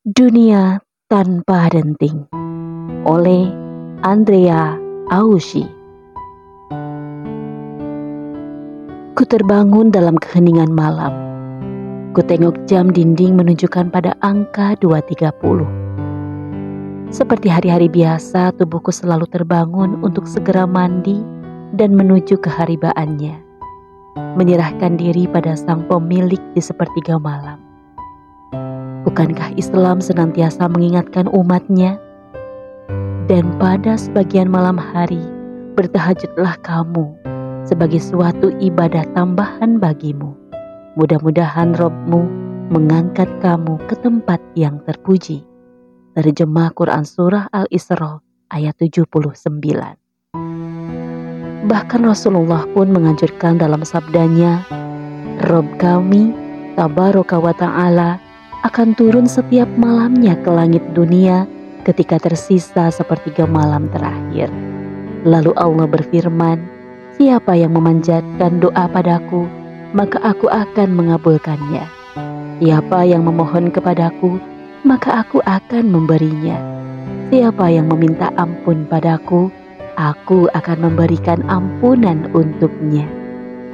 Dunia Tanpa Denting oleh Andrea Aushi Ku terbangun dalam keheningan malam. Ku tengok jam dinding menunjukkan pada angka 2.30. Seperti hari-hari biasa, tubuhku selalu terbangun untuk segera mandi dan menuju keharibaannya. Menyerahkan diri pada sang pemilik di sepertiga malam. Bukankah Islam senantiasa mengingatkan umatnya? Dan pada sebagian malam hari, bertahajudlah kamu sebagai suatu ibadah tambahan bagimu. Mudah-mudahan Robmu mengangkat kamu ke tempat yang terpuji. Terjemah Quran Surah Al-Isra ayat 79. Bahkan Rasulullah pun menganjurkan dalam sabdanya, Rob kami, Tabaraka wa Ta'ala, akan turun setiap malamnya ke langit dunia ketika tersisa sepertiga malam terakhir. Lalu Allah berfirman, Siapa yang memanjatkan doa padaku, maka aku akan mengabulkannya. Siapa yang memohon kepadaku, maka aku akan memberinya. Siapa yang meminta ampun padaku, aku akan memberikan ampunan untuknya.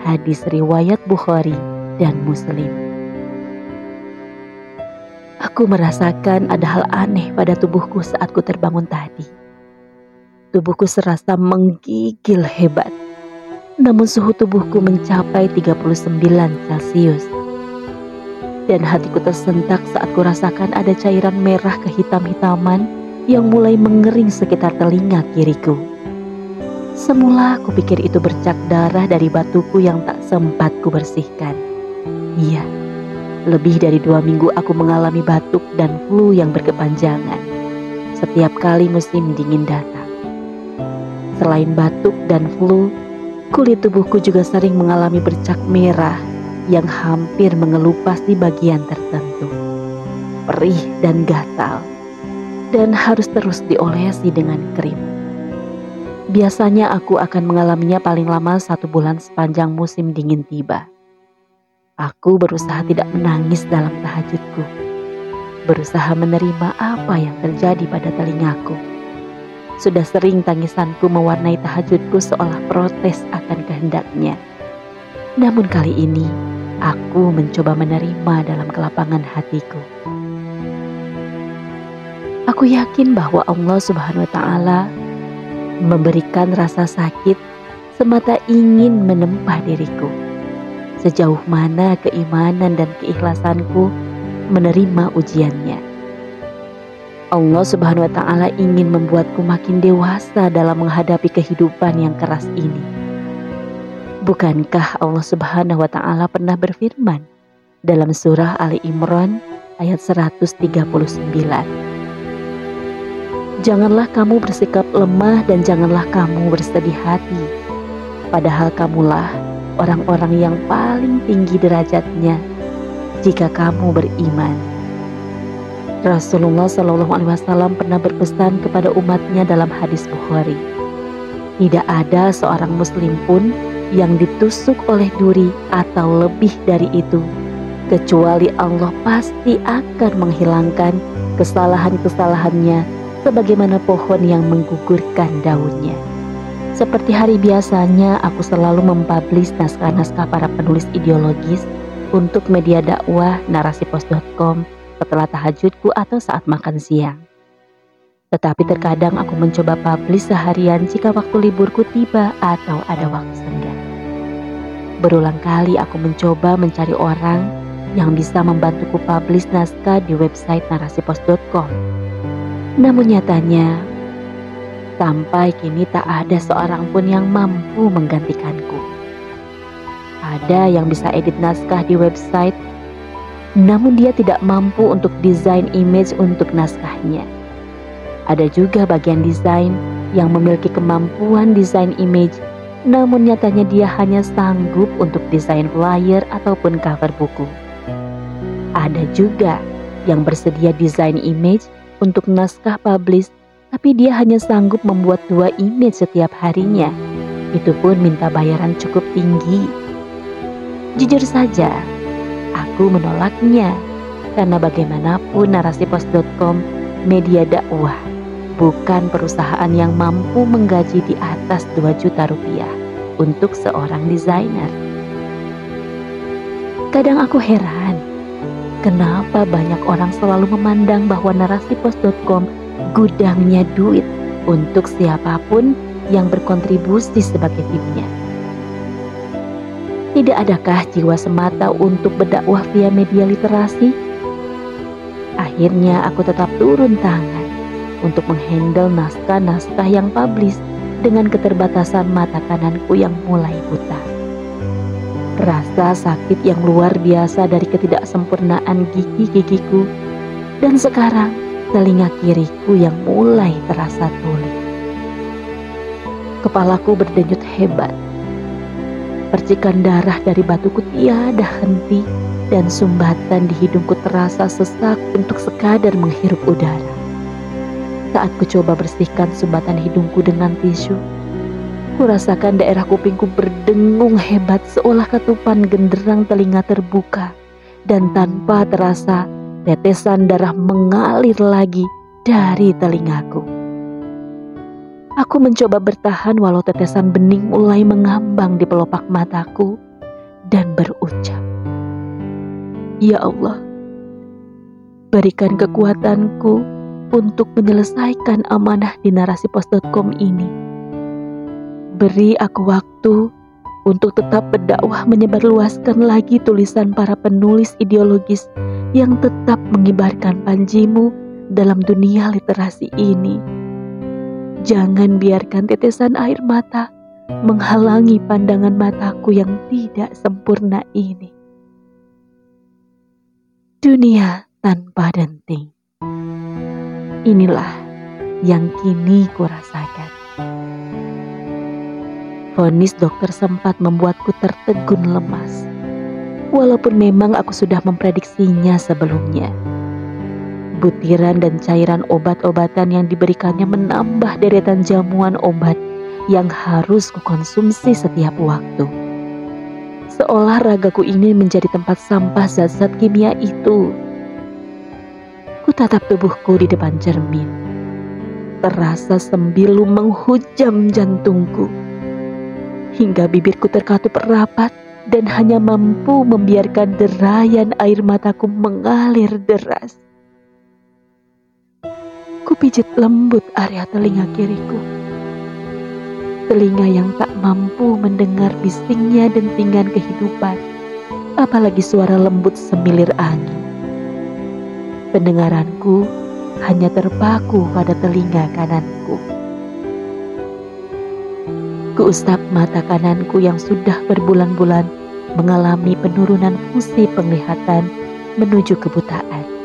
Hadis riwayat Bukhari dan Muslim. Aku merasakan ada hal aneh pada tubuhku saat ku terbangun tadi. Tubuhku serasa menggigil hebat. Namun suhu tubuhku mencapai 39 Celcius. Dan hatiku tersentak saat ku rasakan ada cairan merah kehitam-hitaman yang mulai mengering sekitar telinga kiriku. Semula aku pikir itu bercak darah dari batuku yang tak sempat ku bersihkan. Iya, lebih dari dua minggu aku mengalami batuk dan flu yang berkepanjangan setiap kali musim dingin datang. Selain batuk dan flu, kulit tubuhku juga sering mengalami bercak merah yang hampir mengelupas di bagian tertentu. Perih dan gatal, dan harus terus diolesi dengan krim. Biasanya aku akan mengalaminya paling lama satu bulan sepanjang musim dingin tiba. Aku berusaha tidak menangis dalam tahajudku. Berusaha menerima apa yang terjadi pada telingaku. Sudah sering tangisanku mewarnai tahajudku seolah protes akan kehendaknya. Namun kali ini, aku mencoba menerima dalam kelapangan hatiku. Aku yakin bahwa Allah Subhanahu wa Ta'ala memberikan rasa sakit semata ingin menempah diriku sejauh mana keimanan dan keikhlasanku menerima ujiannya. Allah Subhanahu wa taala ingin membuatku makin dewasa dalam menghadapi kehidupan yang keras ini. Bukankah Allah Subhanahu wa taala pernah berfirman dalam surah Ali Imran ayat 139? Janganlah kamu bersikap lemah dan janganlah kamu bersedih hati. Padahal kamulah orang-orang yang paling tinggi derajatnya jika kamu beriman. Rasulullah Shallallahu Alaihi Wasallam pernah berpesan kepada umatnya dalam hadis Bukhari, tidak ada seorang Muslim pun yang ditusuk oleh duri atau lebih dari itu, kecuali Allah pasti akan menghilangkan kesalahan-kesalahannya sebagaimana pohon yang menggugurkan daunnya. Seperti hari biasanya, aku selalu mempublish naskah-naskah para penulis ideologis untuk media dakwah narasipos.com setelah tahajudku atau saat makan siang. Tetapi terkadang aku mencoba publish seharian jika waktu liburku tiba atau ada waktu senggang. Berulang kali aku mencoba mencari orang yang bisa membantuku publish naskah di website narasipos.com. Namun nyatanya Sampai kini tak ada seorang pun yang mampu menggantikanku. Ada yang bisa edit naskah di website, namun dia tidak mampu untuk desain image untuk naskahnya. Ada juga bagian desain yang memiliki kemampuan desain image, namun nyatanya dia hanya sanggup untuk desain flyer ataupun cover buku. Ada juga yang bersedia desain image untuk naskah publish tapi dia hanya sanggup membuat dua image setiap harinya. Itu pun minta bayaran cukup tinggi. Jujur saja, aku menolaknya Karena bagaimanapun narasipos.com media dakwah bukan perusahaan yang mampu menggaji di atas 2 juta rupiah untuk seorang desainer. Kadang aku heran, kenapa banyak orang selalu memandang bahwa narasipos.com gudangnya duit untuk siapa pun yang berkontribusi sebagai timnya. Tidak adakah jiwa semata untuk berdakwah via media literasi? Akhirnya aku tetap turun tangan untuk menghandle naskah-naskah yang publish dengan keterbatasan mata kananku yang mulai buta. Rasa sakit yang luar biasa dari ketidaksempurnaan gigi-gigiku dan sekarang telinga kiriku yang mulai terasa tuli. Kepalaku berdenyut hebat Percikan darah dari batuku tiada henti dan sumbatan di hidungku terasa sesak untuk sekadar menghirup udara. Saat ku coba bersihkan sumbatan hidungku dengan tisu, ku rasakan daerah kupingku berdengung hebat seolah ketupan genderang telinga terbuka dan tanpa terasa tetesan darah mengalir lagi dari telingaku. Aku mencoba bertahan walau tetesan bening mulai mengambang di pelopak mataku dan berucap, Ya Allah, berikan kekuatanku untuk menyelesaikan amanah di narasipos.com ini. Beri aku waktu untuk tetap berdakwah menyebarluaskan lagi tulisan para penulis ideologis yang tetap mengibarkan panjimu dalam dunia literasi ini Jangan biarkan tetesan air mata menghalangi pandangan mataku yang tidak sempurna ini. Dunia tanpa denting. Inilah yang kini kurasakan. Fonis dokter sempat membuatku tertegun lemas. Walaupun memang aku sudah memprediksinya sebelumnya butiran dan cairan obat-obatan yang diberikannya menambah deretan jamuan obat yang harus kukonsumsi setiap waktu. Seolah ragaku ini menjadi tempat sampah zat-zat kimia itu. Ku tatap tubuhku di depan cermin. Terasa sembilu menghujam jantungku. Hingga bibirku terkatup rapat dan hanya mampu membiarkan derayan air mataku mengalir deras. Kupijit lembut area telinga kiriku. Telinga yang tak mampu mendengar bisingnya dentingan kehidupan, apalagi suara lembut semilir angin. Pendengaranku hanya terpaku pada telinga kananku. Kuusap mata kananku yang sudah berbulan-bulan mengalami penurunan fungsi penglihatan menuju kebutaan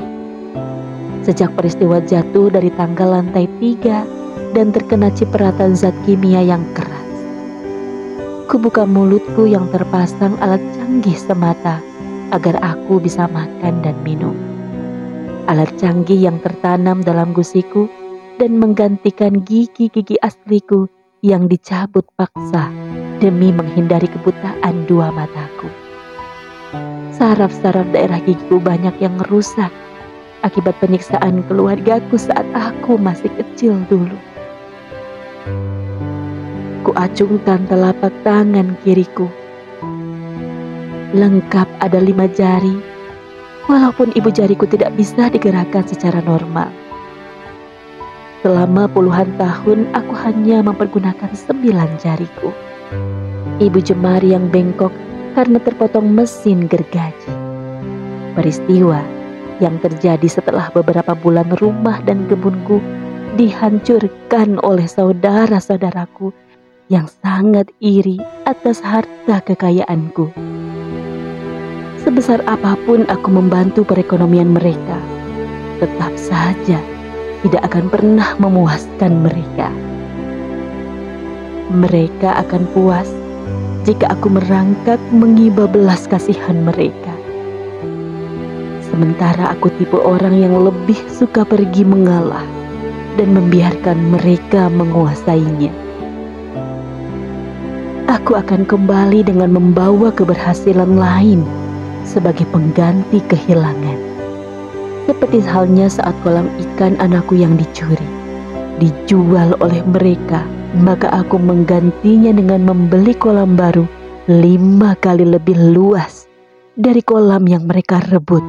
sejak peristiwa jatuh dari tangga lantai tiga dan terkena cipratan zat kimia yang keras. Kubuka mulutku yang terpasang alat canggih semata agar aku bisa makan dan minum. Alat canggih yang tertanam dalam gusiku dan menggantikan gigi-gigi asliku yang dicabut paksa demi menghindari kebutaan dua mataku. Saraf-saraf daerah gigiku banyak yang rusak akibat penyiksaan keluargaku saat aku masih kecil dulu. Kuacungkan telapak tangan kiriku. Lengkap ada lima jari, walaupun ibu jariku tidak bisa digerakkan secara normal. Selama puluhan tahun aku hanya mempergunakan sembilan jariku. Ibu jemari yang bengkok karena terpotong mesin gergaji. Peristiwa yang terjadi setelah beberapa bulan rumah dan kebunku dihancurkan oleh saudara-saudaraku yang sangat iri atas harta kekayaanku. Sebesar apa pun aku membantu perekonomian mereka, tetap saja tidak akan pernah memuaskan mereka. Mereka akan puas jika aku merangkak mengiba belas kasihan mereka. Sementara aku tipe orang yang lebih suka pergi mengalah dan membiarkan mereka menguasainya. Aku akan kembali dengan membawa keberhasilan lain sebagai pengganti kehilangan. Seperti halnya saat kolam ikan anakku yang dicuri, dijual oleh mereka, maka aku menggantinya dengan membeli kolam baru lima kali lebih luas dari kolam yang mereka rebut.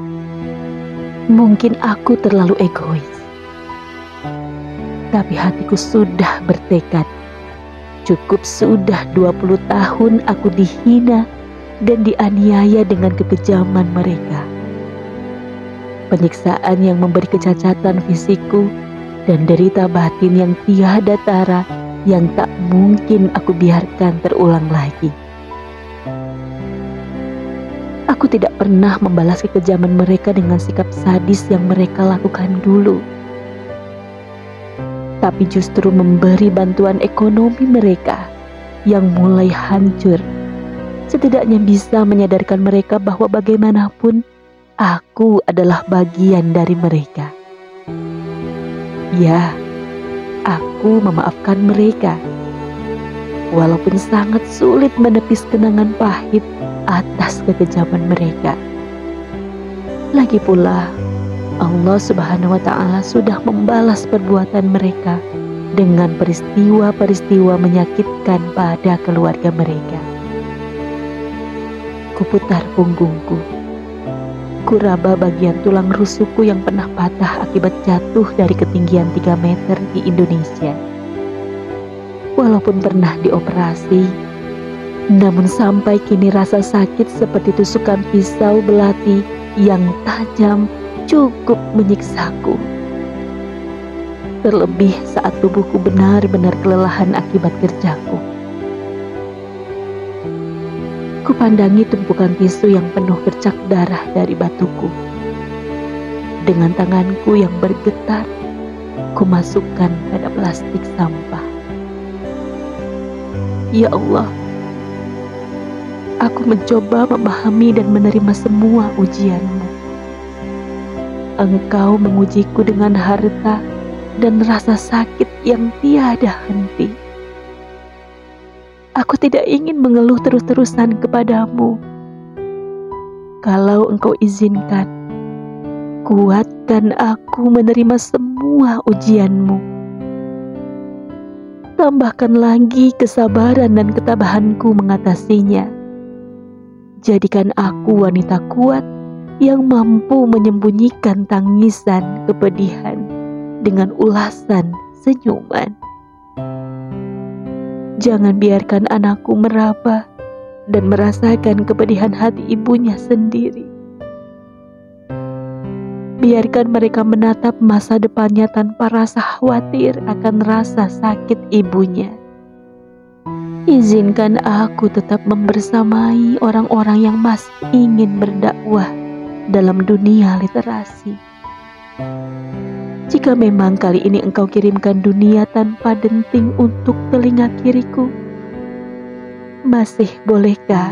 Mungkin aku terlalu egois, tapi hatiku sudah bertekad. Cukup sudah 20 tahun aku dihina dan dianiaya dengan kekejaman mereka penyiksaan yang memberi kecacatan fisikku, dan derita batin yang tiada tara yang tak mungkin aku biarkan terulang lagi. Aku tidak pernah membalas kekejaman mereka dengan sikap sadis yang mereka lakukan dulu. Tapi justru memberi bantuan ekonomi mereka yang mulai hancur. Setidaknya bisa menyadarkan mereka bahwa bagaimanapun aku adalah bagian dari mereka. Ya, aku memaafkan mereka. Walaupun sangat sulit menepis kenangan pahit atas kekejaman mereka. Lagi pula, Allah Subhanahu wa Ta'ala sudah membalas perbuatan mereka dengan peristiwa-peristiwa menyakitkan pada keluarga mereka. Kuputar punggungku Kuraba bagian tulang rusukku yang pernah patah akibat jatuh dari ketinggian 3 meter di Indonesia. Walaupun pernah dioperasi, namun sampai kini rasa sakit seperti tusukan pisau belati yang tajam cukup menyiksaku. Terlebih saat tubuhku benar-benar kelelahan akibat kerjaku. Kupandangi tumpukan tisu yang penuh bercak darah dari batuku. Dengan tanganku yang bergetar, kumasukkan pada plastik sampah. Ya Allah, aku mencoba memahami dan menerima semua ujianmu. Engkau mengujiku dengan harta dan rasa sakit yang tiada henti. Aku tidak ingin mengeluh terus-terusan kepadamu. Kalau engkau izinkan, kuatkan aku menerima semua ujianmu. Tambahkan lagi kesabaran dan ketabahanku mengatasinya. Jadikan aku wanita kuat yang mampu menyembunyikan tangisan kepedihan dengan ulasan senyuman. Jangan biarkan anakku meraba dan merasakan kepedihan hati ibunya sendiri. Biarkan mereka menatap masa depannya tanpa rasa khawatir akan rasa sakit ibunya. Izinkan aku tetap membersamai orang-orang yang masih ingin berdakwah dalam dunia literasi. Jika memang kali ini engkau kirimkan dunia tanpa denting untuk telinga kiriku, masih bolehkah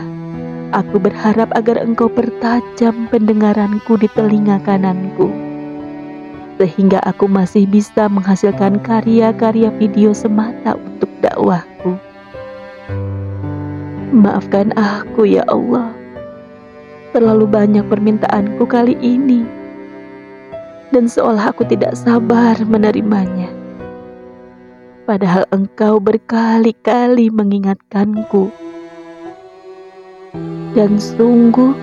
aku berharap agar engkau pertajam pendengaranku di telinga kananku, sehingga aku masih bisa menghasilkan karya-karya video semata untuk dakwahku. Maafkan aku ya Allah, terlalu banyak permintaanku kali ini dan seolah aku tidak sabar menerimanya. Padahal engkau berkali-kali mengingatkanku. Dan sungguh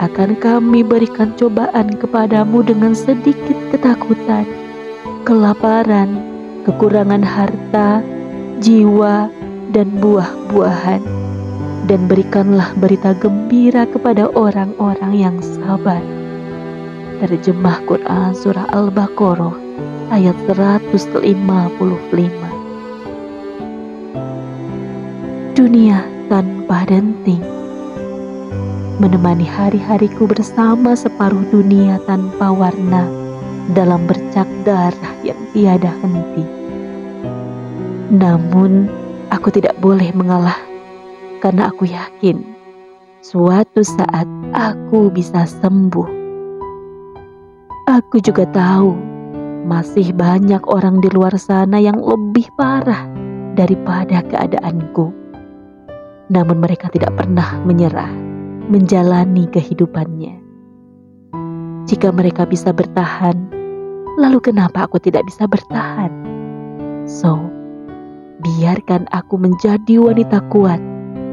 akan kami berikan cobaan kepadamu dengan sedikit ketakutan, kelaparan, kekurangan harta, jiwa, dan buah-buahan. Dan berikanlah berita gembira kepada orang-orang yang sabar. Terjemah Quran Surah Al-Baqarah ayat 155 Dunia tanpa denting. Menemani hari-hariku bersama separuh dunia tanpa warna Dalam bercak darah yang tiada henti. Namun aku tidak boleh mengalah Karena aku yakin Suatu saat aku bisa sembuh Aku juga tahu masih banyak orang di luar sana yang lebih parah daripada keadaanku. Namun mereka tidak pernah menyerah menjalani kehidupannya. Jika mereka bisa bertahan, lalu kenapa aku tidak bisa bertahan? So, biarkan aku menjadi wanita kuat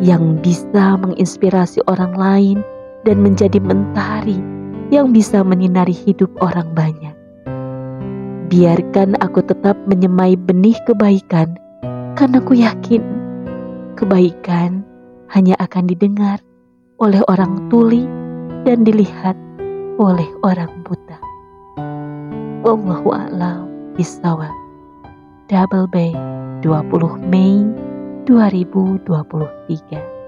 yang bisa menginspirasi orang lain dan menjadi mentari yang bisa menyinari hidup orang banyak. Biarkan aku tetap menyemai benih kebaikan, karena aku yakin kebaikan hanya akan didengar oleh orang tuli dan dilihat oleh orang buta. Wallahu a'lam. Double Bay 20 Mei 2023